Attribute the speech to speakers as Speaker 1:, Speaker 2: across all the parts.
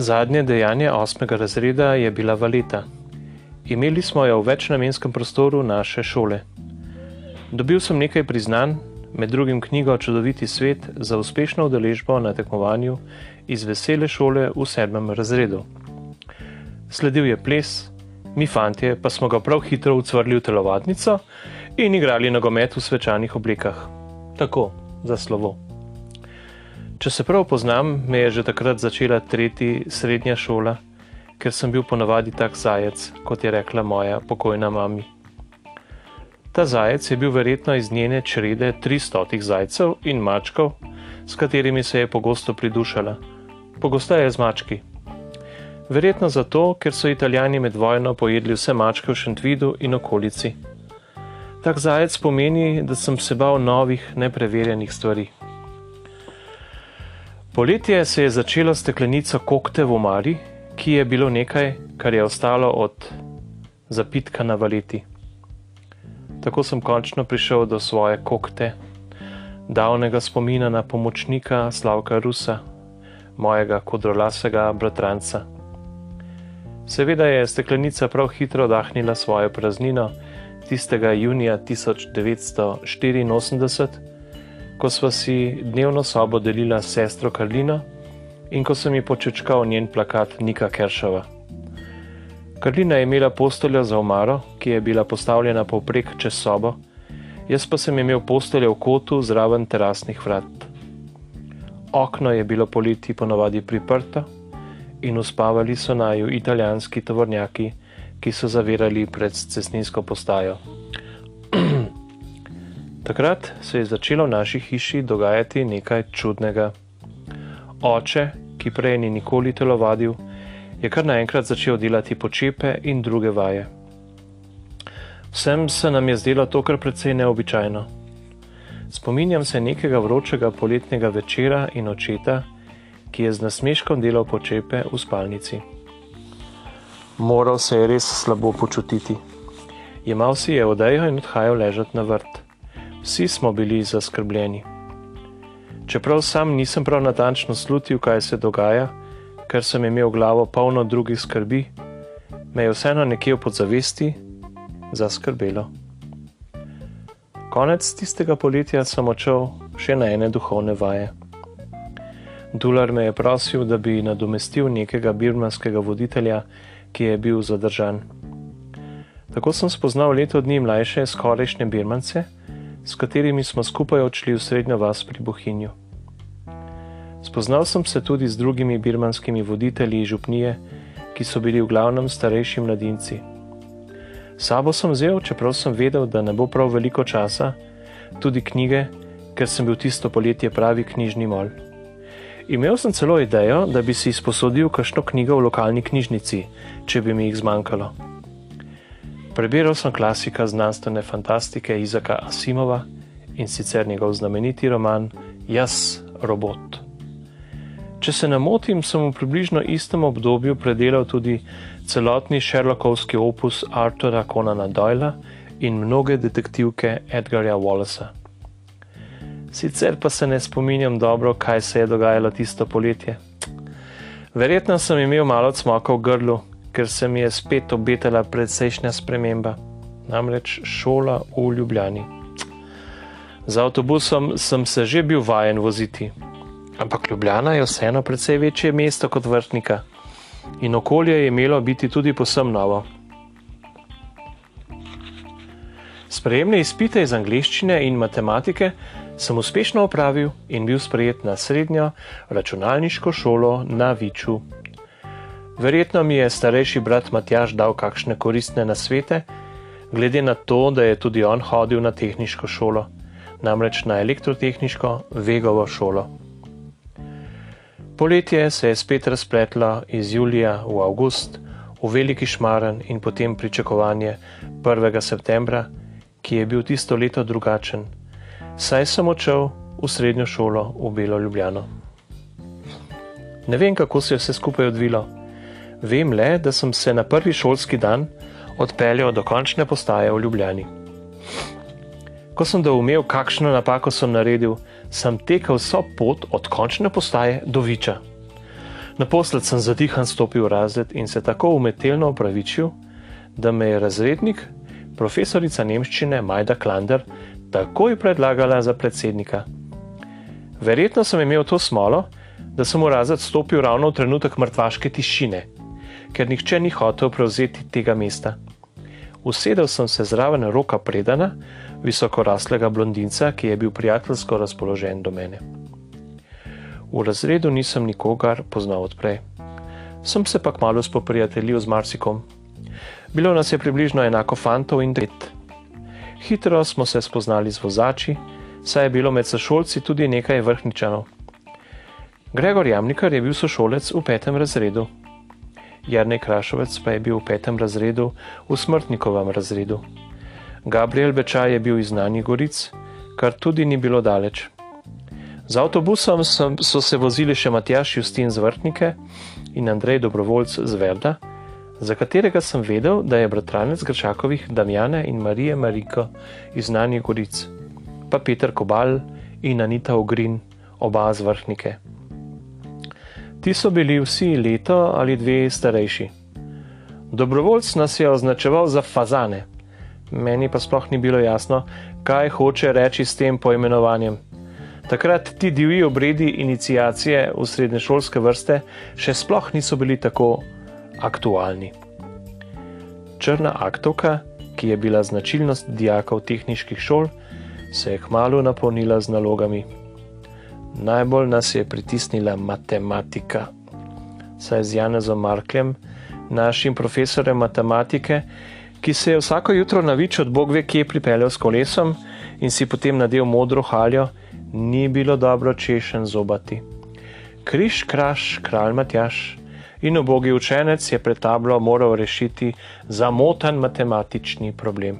Speaker 1: Zadnje dejanje osmega razreda je bila valeta. Imeli smo jo v večnamenskem prostoru naše šole. Dobil sem nekaj priznanj, med drugim knjigo Čudoviti svet za uspešno udeležbo na tekmovanju iz vesele šole v sedmem razredu. Sledil je ples, mi fantje pa smo ga prav hitro ucvrli v telovadnico in igrali nogomet v svečanih oblekah. Tako, za slovo. Če se prav poznam, me je že takrat začela tretji srednja šola, ker sem bil ponavadi tak zajec, kot je rekla moja pokojna mami. Ta zajec je bil verjetno iz njene črede 300 zajcev in mačkov, s katerimi se je pogosto pridušala. Pogosteje z mački. Verjetno zato, ker so italijani med vojno pojedli vse mačke v Šentvidu in okolici. Tak zajec pomeni, da sem se bal novih, nepreverjenih stvari. Poletje se je začelo s steklenico kokte v omari, ki je bilo nekaj, kar je ostalo od zapitka na valeti. Tako sem končno prišel do svoje kokte, davnega spomina na pomočnika Slavka Rusa, mojega kodrolasega bratranca. Seveda je steklenica prav hitro dahnila svojo praznino tistega junija 1984 ko sva si dnevno sobo delila s sestro Karlino in ko sem ji počečkal njen plakat Nika Keršova. Karlina je imela posteljo za omaro, ki je bila postavljena povprek čez sobo, jaz pa sem imel posteljo v kotu zraven terasnih vrat. Okno je bilo poleti ponovadi priprto in uspavali so naju italijanski tovornjaki, ki so zavirali pred cestninsko postajo. Takrat se je začelo v naši hiši dogajati nekaj čudnega. Oče, ki prej ni nikoli telovadil, je kar naenkrat začel delati počepe in druge vaje. Vsem se nam je zdelo to kar precej neobičajno. Spominjam se nekega vročega poletnega večera in očeta, ki je z nasmeškom delal počepe v spalnici. Moral se je res slabo počutiti. Jemal si je odejo in odhajal ležati na vrt. Vsi smo bili zaskrbljeni. Čeprav sam nisem prav natančno slutil, kaj se dogaja, ker sem imel glavo polno drugih skrbi, me je vseeno nekje v podzavesti zaskrbelo. Konec tistega poletja sem odšel še na ene duhovne vaje. Dular me je prosil, da bi nadomestil nekega birmanskega voditelja, ki je bil zadržan. Tako sem spoznal leto dni mlajše skorajšnje birmance, s katerimi smo skupaj odšli v srednjo vas pri Bohinju. Spoznal sem se tudi z drugimi birmanskimi voditelji župnije, ki so bili v glavnem starejši mladinci. Sabo sem vzel, čeprav sem vedel, da ne bo prav veliko časa, tudi knjige, ker sem bil tisto poletje pravi knjižni mol. Imel sem celo idejo, da bi si izposodil kakšno knjigo v lokalni knjižnici, če bi mi jih zmanjkalo. Prebiral sem klasika znanstvene fantastike Izaka Asimova in sicer njegov znameniti roman Jaz, robot. Če se ne motim, sem v približno istem obdobju predelal tudi celotni Sherlockovski opus Artura Conana Doyla in mnoge detektivke Edgarja Wallacea. Sicer pa se ne spominjam dobro, kaj se je dogajalo tisto poletje. Verjetno sem imel malo cmoka v grlu, ker se mi je spet obetala precejšnja sprememba, namreč šola v Ljubljani. Z avtobusom sem se že bil vajen voziti, ampak Ljubljana je vseeno precej večje mesto kot vrtnika in okolje je imelo biti tudi posem novo. Sprejemne izpite iz angleščine in matematike sem uspešno opravil in bil sprejet na srednjo računalniško šolo na Viču. Verjetno mi je starejši brat Matjaš dal kakšne koristne nasvete, glede na to, da je tudi on hodil na tehniško šolo, namreč na elektrotehniško Vegovo šolo. Poletje se je spet razpletlo iz julija v avgust, v veliki šmaren in potem pričakovanje 1. septembra, ki je bil tisto leto drugačen, saj sem odšel v srednjo šolo v Belo Ljubljano. Ne vem, kako se je vse skupaj odvilo. Vem le, da sem se na prvi šolski dan odpeljal do končne postaje v Ljubljani. Ko sem doumel, kakšno napako sem naredil, sem tekel vso pot od končne postaje do Viča. Naposled sem zadihan stopil v razred in se tako umetelno opravičil, da me je razrednik, profesorica nemščine Majda Klander, takoj predlagala za predsednika. Verjetno sem imel to smolo, da sem v razred stopil ravno v trenutek mrtvaške tišine, ker nihče ni hotel prevzeti tega mesta. Usedel sem se zraven roka predana, visokoraslega blondinca, ki je bil prijateljsko razpoložen do mene. V razredu nisem nikogar poznal odprej. Sem se pa kmalo spoprijateljil z marsikom. Bilo nas je približno enako fantov in det. Hitro smo se spoznali z vozači, saj je bilo med sošolci tudi nekaj vrhničanov. Gregor Jamnikar je bil sošolec v petem razredu. Jarnej Krašovec pa je bil v petem razredu v smrtnikovem razredu. Gabriel Bečaj je bil iz znanih goric, kar tudi ni bilo daleč. Z avtobusom so se vozili še Matjaš Justin z Vrtnike in Andrej Dobrovoljc z Verda, za katerega sem vedel, da je bratranec Grčakovih Damjane in Marije Mariko iz znanih goric, pa Peter Kobal in Anita Ogrin, oba z Vrtnike. Ti so bili vsi leto ali dve starejši. Dobrovoljc nas je označeval za fazane, meni pa sploh ni bilo jasno, kaj hoče reči s tem poimenovanjem. Takrat ti divji obredi inicijacije v srednješolske vrste še sploh niso bili tako aktualni. Črna aktovka, ki je bila značilnost dijakov tehničnih šol, se je kmalo napolnila z nalogami. Najbolj nas je pritisnila matematika. Saj z Janezom Marklem, našim profesorjem matematike, ki se je vsako jutro na vič od Bog ve, kje pripeljal s kolesom in si potem nadel modro haljo ni bilo dobro češen zobati. Križ, kraš, kralj Matjaš in obogi učenec je pred tablo moral rešiti zamotan matematični problem.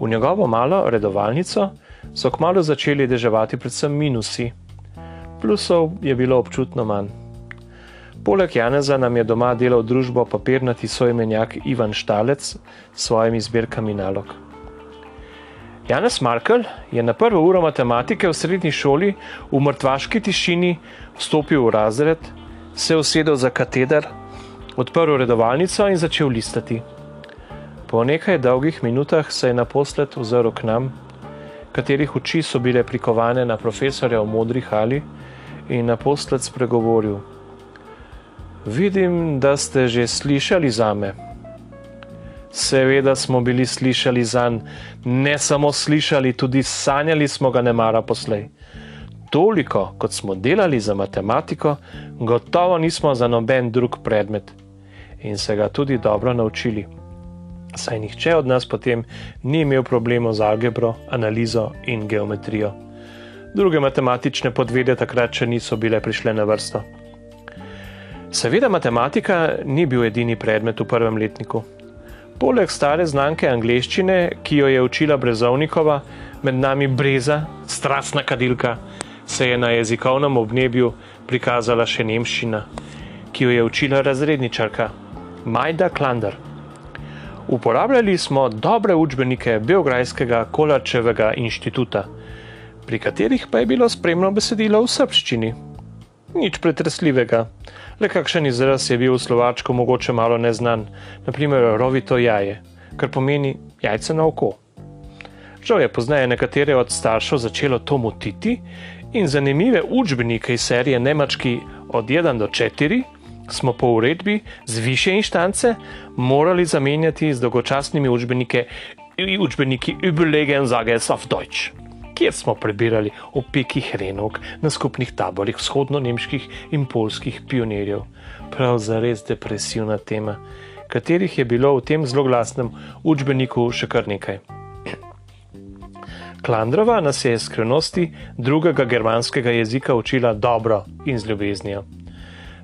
Speaker 1: V njegovo malo redovalnico so kmalo začeli deževati predvsem minusi, plusov je bilo občutno manj. Poleg Janeza nam je doma delal družbo papirnati sojemenjak Ivan Štalec s svojimi zbirkami nalog. Janez Markel je na prvo uro matematike v srednji šoli v mrtvaški tišini vstopil v razred, se usedel za kateder, odprl redovalnico in začel listati. Po nekaj dolgih minutah se je naposled ozrl k nam, katerih oči so bile prikovane na profesorja v modri hali, in naposled spregovoril: Vidim, da ste že slišali za me. Seveda smo bili slišali za njega, ne samo slišali, tudi sanjali smo ga ne mara poslej. Toliko, kot smo delali za matematiko, gotovo nismo za noben drug predmet in se ga tudi dobro naučili. Saj nihče od nas potem ni imel problemov z algebro, analizo in geometrijo. Druge matematične podvede takrat še niso bile prišle na vrsto. Seveda, matematika ni bil edini predmet v prvem letniku. Poleg stare znanke angleščine, ki jo je učila Brezovnikova, med nami breza, strastna kadilka, se je na jezikovnem obnebju prikazala še nemščina, ki jo je učila razredničarka Majda Klander. Uporabljali smo dobre učbenike Beograjskega Kolarčevega inštituta, pri katerih pa je bilo spremno besedilo v srščini. Nič pretresljivega le kakšen izraz je bil v slovačko mogoče malo neznan, naprimer rovito jaje, kar pomeni jajce na oko. Žal je pozneje nekatere od staršev začelo to motiti in zanimive učbenike iz serije Nemački od 1 do 4 smo po uredbi z više inštance morali zamenjati z dolgočasnimi učbeniki Überlegen Sages auf Deutsch kjer smo prebirali o pekih renog na skupnih taborih vzhodno-nemških in polskih pionirjev. Prav za res depresivna tema, katerih je bilo v tem zelo glasnem učbeniku še kar nekaj. Klandrova nas je skrivnosti drugega germanskega jezika učila dobro in z ljubeznijo.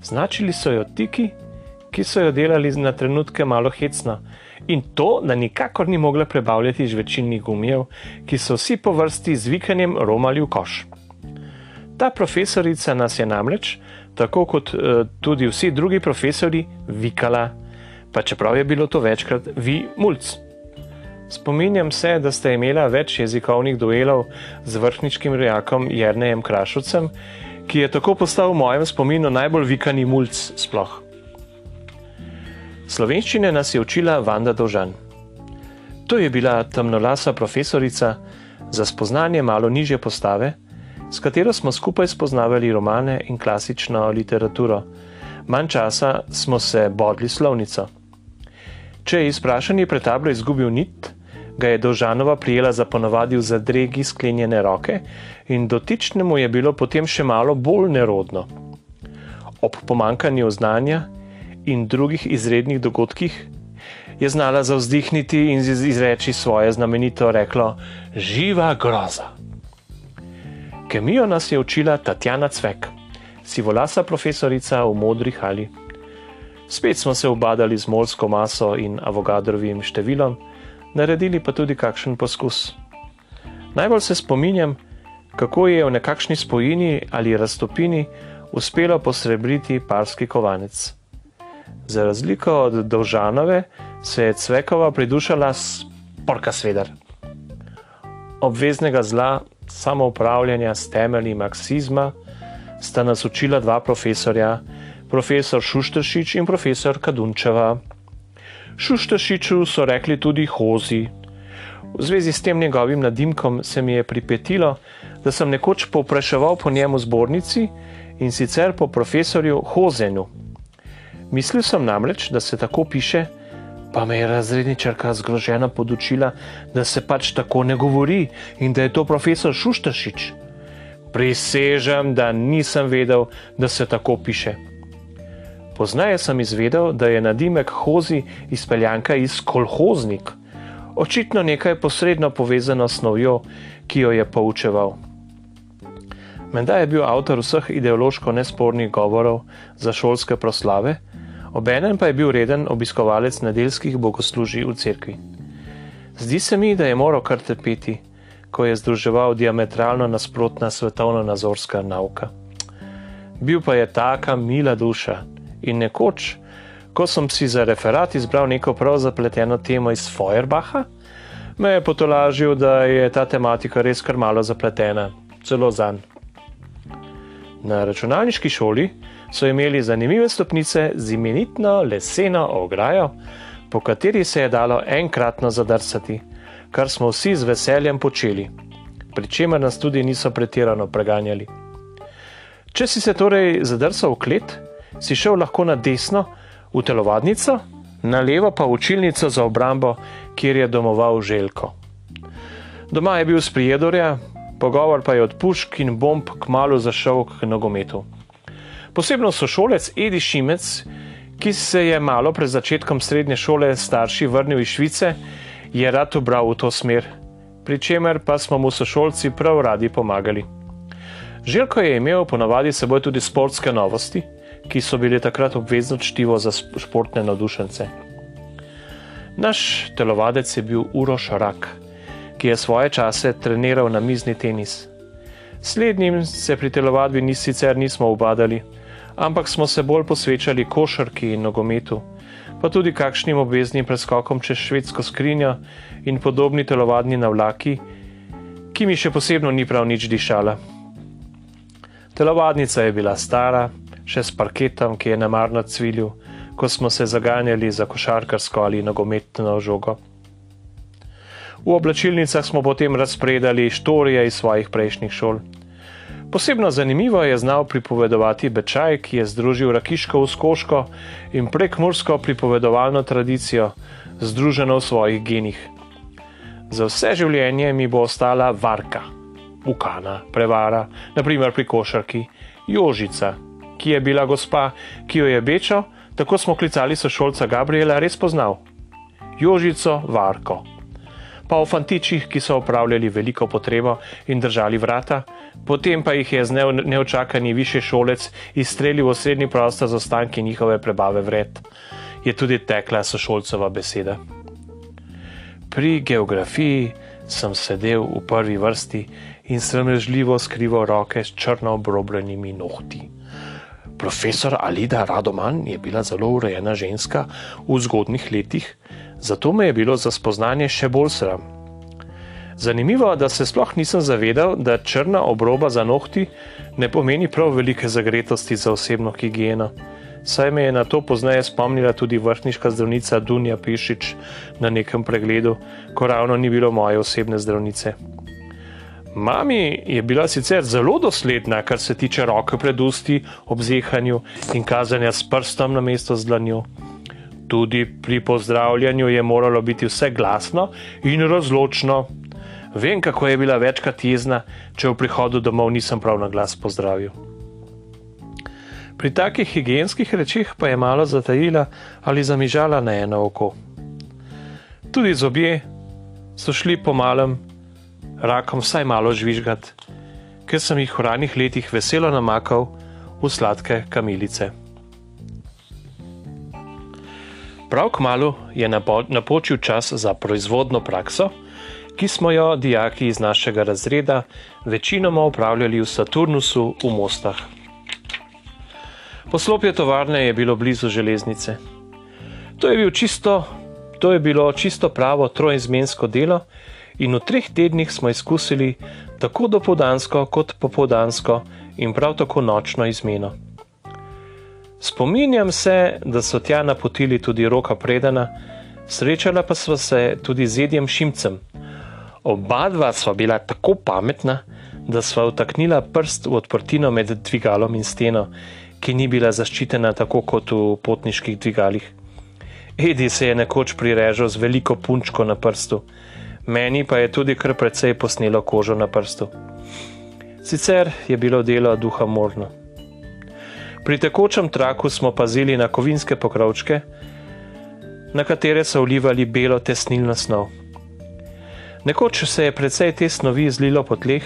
Speaker 1: Značili so jo tiki, ki so jo delali na trenutke malo hecno, in to, da nikakor ni mogla prebavljati žvečilnih gumijev, ki so vsi po vrsti z vikanjem romali v koš. Ta profesorica nas je namreč, tako kot uh, tudi vsi drugi profesori, vikala, pa čeprav je bilo to večkrat vi mulc. Spominjam se, da ste imela več jezikovnih duelov z vrhničkim rejakom Jrnejem Krašovcem, ki je tako postal v mojem spominu najbolj vikani mulj sploh. Slovenščine nas je učila Vanda Dožan. To je bila temnolasa profesorica za spoznanje malo nižje postave, s katero smo skupaj spoznavali romane in klasično literaturo. Manj časa smo se bodli slovnico. Če je izprašanje pretablo izgubil nit, ga je Dožanova prijela za ponovadi v zadregi sklenjene roke in dotičnemu je bilo potem še malo bolj nerodno. Ob pomankanju znanja in drugih izrednih dogodkih je znala zavzdihniti in izreči svoje znamenito reklo: Živa groza. Kemijo nas je učila Tatjana Cvek, sivolasa profesorica v modri hali. Spet smo se obadali z molsko maso in avogadrovim številom, naredili pa tudi kakšen poskus. Najbolj se spominjam, kako je v nekakšni spojini ali raztopini uspelo posrebriti parski kovanec. Za razliko od Dovžanove se je Cvekova pridušala s porka svedar. Obveznega zla samoupravljanja s temelji marksizma sta nas učila dva profesorja, profesor Šuštršič in profesor Kadunčeva. Šuštršiču so rekli tudi Hozi. V zvezi s tem njegovim nadimkom se mi je pripetilo, da sem nekoč povpraševal po njemu zbornici in sicer po profesorju Hozenu. Mislil sem namreč, da se tako piše, Pa me je razredničarka zgrožena podučila, da se pač tako ne govori in da je to profesor Šuštašič. Prisežem, da nisem vedel, da se tako piše. Poznaje sem izvedel, da je nadimek Hozi izpeljanka iz kolhoznik, očitno nekaj posredno povezano s novjo, ki jo je poučeval. Menda je bil avtor vseh ideološko nespornih govorov za šolske proslave, obenem pa je bil reden obiskovalec nedeljskih bogoslužij v cerkvi. Zdi se mi, da je moral kar trpeti, ko je združeval diametralno nasprotna svetovno-nazorska nauka. Bil pa je taka mila duša in nekoč, ko sem si za referat izbral neko prav zapleteno temo iz Feuerbacha, me je potolažil, da je ta tematika res kar malo zapletena, celo zanj. Na računalniški šoli so imeli zanimive stopnice z imenitno leseno ograjo, po kateri se je dalo enkratno zadrsati, kar smo vsi z veseljem počeli, pri čemer nas tudi niso pretirano preganjali. Če si se torej zadrsal v klet, si šel lahko na desno v telovadnico, na levo pa v učilnico za obrambo, kjer je domoval Željko. Doma je bil sprijedorja, pogovor pa je od pušk in bomb kmalo zašel k nogometu. Posebno sošolec Edi Šimec, ki se je malo pred začetkom srednje šole starši vrnil iz Švice, je rad obral v to smer, pri čemer pa smo mu sošolci prav radi pomagali. Željko je imel ponavadi seboj tudi sportske novosti, ki so bile takrat obvezno čtivo za športne navdušence. Naš telovadec je bil Uroš Rak, ki je svoje čase treniral na mizni tenis. Slednjim se pri telovadbi ni sicer nismo obadali, ampak smo se bolj posvečali košarki in nogometu, pa tudi kakšnim obveznim preskokom čez švedsko skrinjo in podobni telovadni navlaki, ki mi še posebno ni prav nič dišala. Telovadnica je bila stara, še s parketom, ki je namarno cvilil, ko smo se zaganjali za košarkarsko ali nogometno žogo. V oblačilnicah smo potem razpredali štorije iz svojih prejšnjih šol. Posebno zanimivo je znal pripovedovati Bečaj, ki je združil rakiško uskoško in prekmursko pripovedovalno tradicijo, združeno v svojih genih. Za vse življenje mi bo ostala varka, ukana, prevara, naprimer pri košarki, Jožica, ki je bila gospa, ki jo je Bečo, tako smo klicali sošolca Gabriela, res poznal. Jožico Varko pa o fantičih, ki so opravljali veliko potrebo in držali vrata, potem pa jih je z neočakani više šolec izstrelil v srednji prostor z ostanki njihove prebave vred, je tudi tekla sošolcova beseda. Pri geografiji sem sedel v prvi vrsti in sramežljivo skrival roke s črno obrobljenimi nohti. Profesor Alida Radoman je bila zelo urejena ženska v zgodnih letih, zato me je bilo za spoznanje še bolj sram. Zanimivo, da se sploh nisem zavedal, da črna obroba za nohti ne pomeni prav velike zagretosti za osebno higieno. Saj me je na to pozneje spomnila tudi vrhniška zdravnica Dunja Pišič na nekem pregledu, ko ravno ni bilo moje osebne zdravnice. Mami je bila sicer zelo dosledna, kar se tiče roke pred usti, ob zehanju in kazanja s prstom na mesto z dlanjo. Tudi pri pozdravljanju je moralo biti vse glasno in razločno. Vem, kako je bila večkrat jezna, če v prihodu domov nisem prav na glas pozdravil. Pri takih higijenskih rečih pa je malo zatajila ali zamižala na eno oko. Tudi zobje so šli po malem, rakom vsaj malo žvižgat, ker sem jih v ranih letih veselo namakal v sladke kamilice. Prav k malu je napočil čas za proizvodno prakso, ki smo jo dijaki iz našega razreda večinoma upravljali v Saturnusu v Mostah. Poslopje tovarne je bilo blizu železnice. To je, bil čisto, to je bilo čisto pravo trojizmensko delo, in v treh tednih smo izkusili tako dopoldansko kot popoldansko in prav tako nočno izmeno. Spominjam se, da so tja napotili tudi roka predana, srečala pa sva se tudi z jedjem Šimcem. Oba dva sva bila tako pametna, da sva vtaknila prst v odprtino med dvigalom in steno, ki ni bila zaščitena tako kot v potniških dvigalih. Edi se je nekoč prirežal z veliko punčko na prstu, meni pa je tudi kar precej posnelo kožo na prstu. Sicer je bilo delo duha morno. Pri tekočem traku smo pazili na kovinske pokrovčke, na katere so vlivali belo tesnilno snov. Nekoč se je precej te snovi zlilo po tleh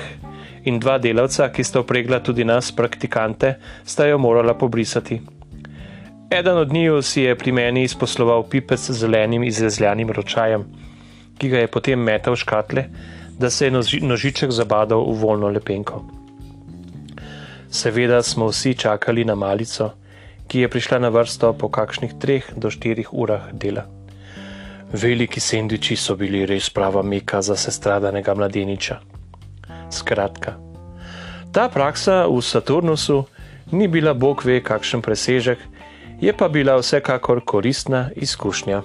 Speaker 1: in dva delavca, ki sta opregla tudi nas, praktikante, sta jo morala pobrisati. Eden od njiju si je pri meni izposloval pipec z zelenim izrezljanim ročajem ki ga je potem metal v škatle, da se je nožiček zabadal v volno lepenko. Seveda smo vsi čakali na malico, ki je prišla na vrsto po kakšnih treh do štirih urah dela. Veliki sendviči so bili res prava meka za sestradanega mladeniča. Skratka, ta praksa v Saturnusu ni bila bog ve kakšen presežek, je pa bila vsekakor koristna izkušnja.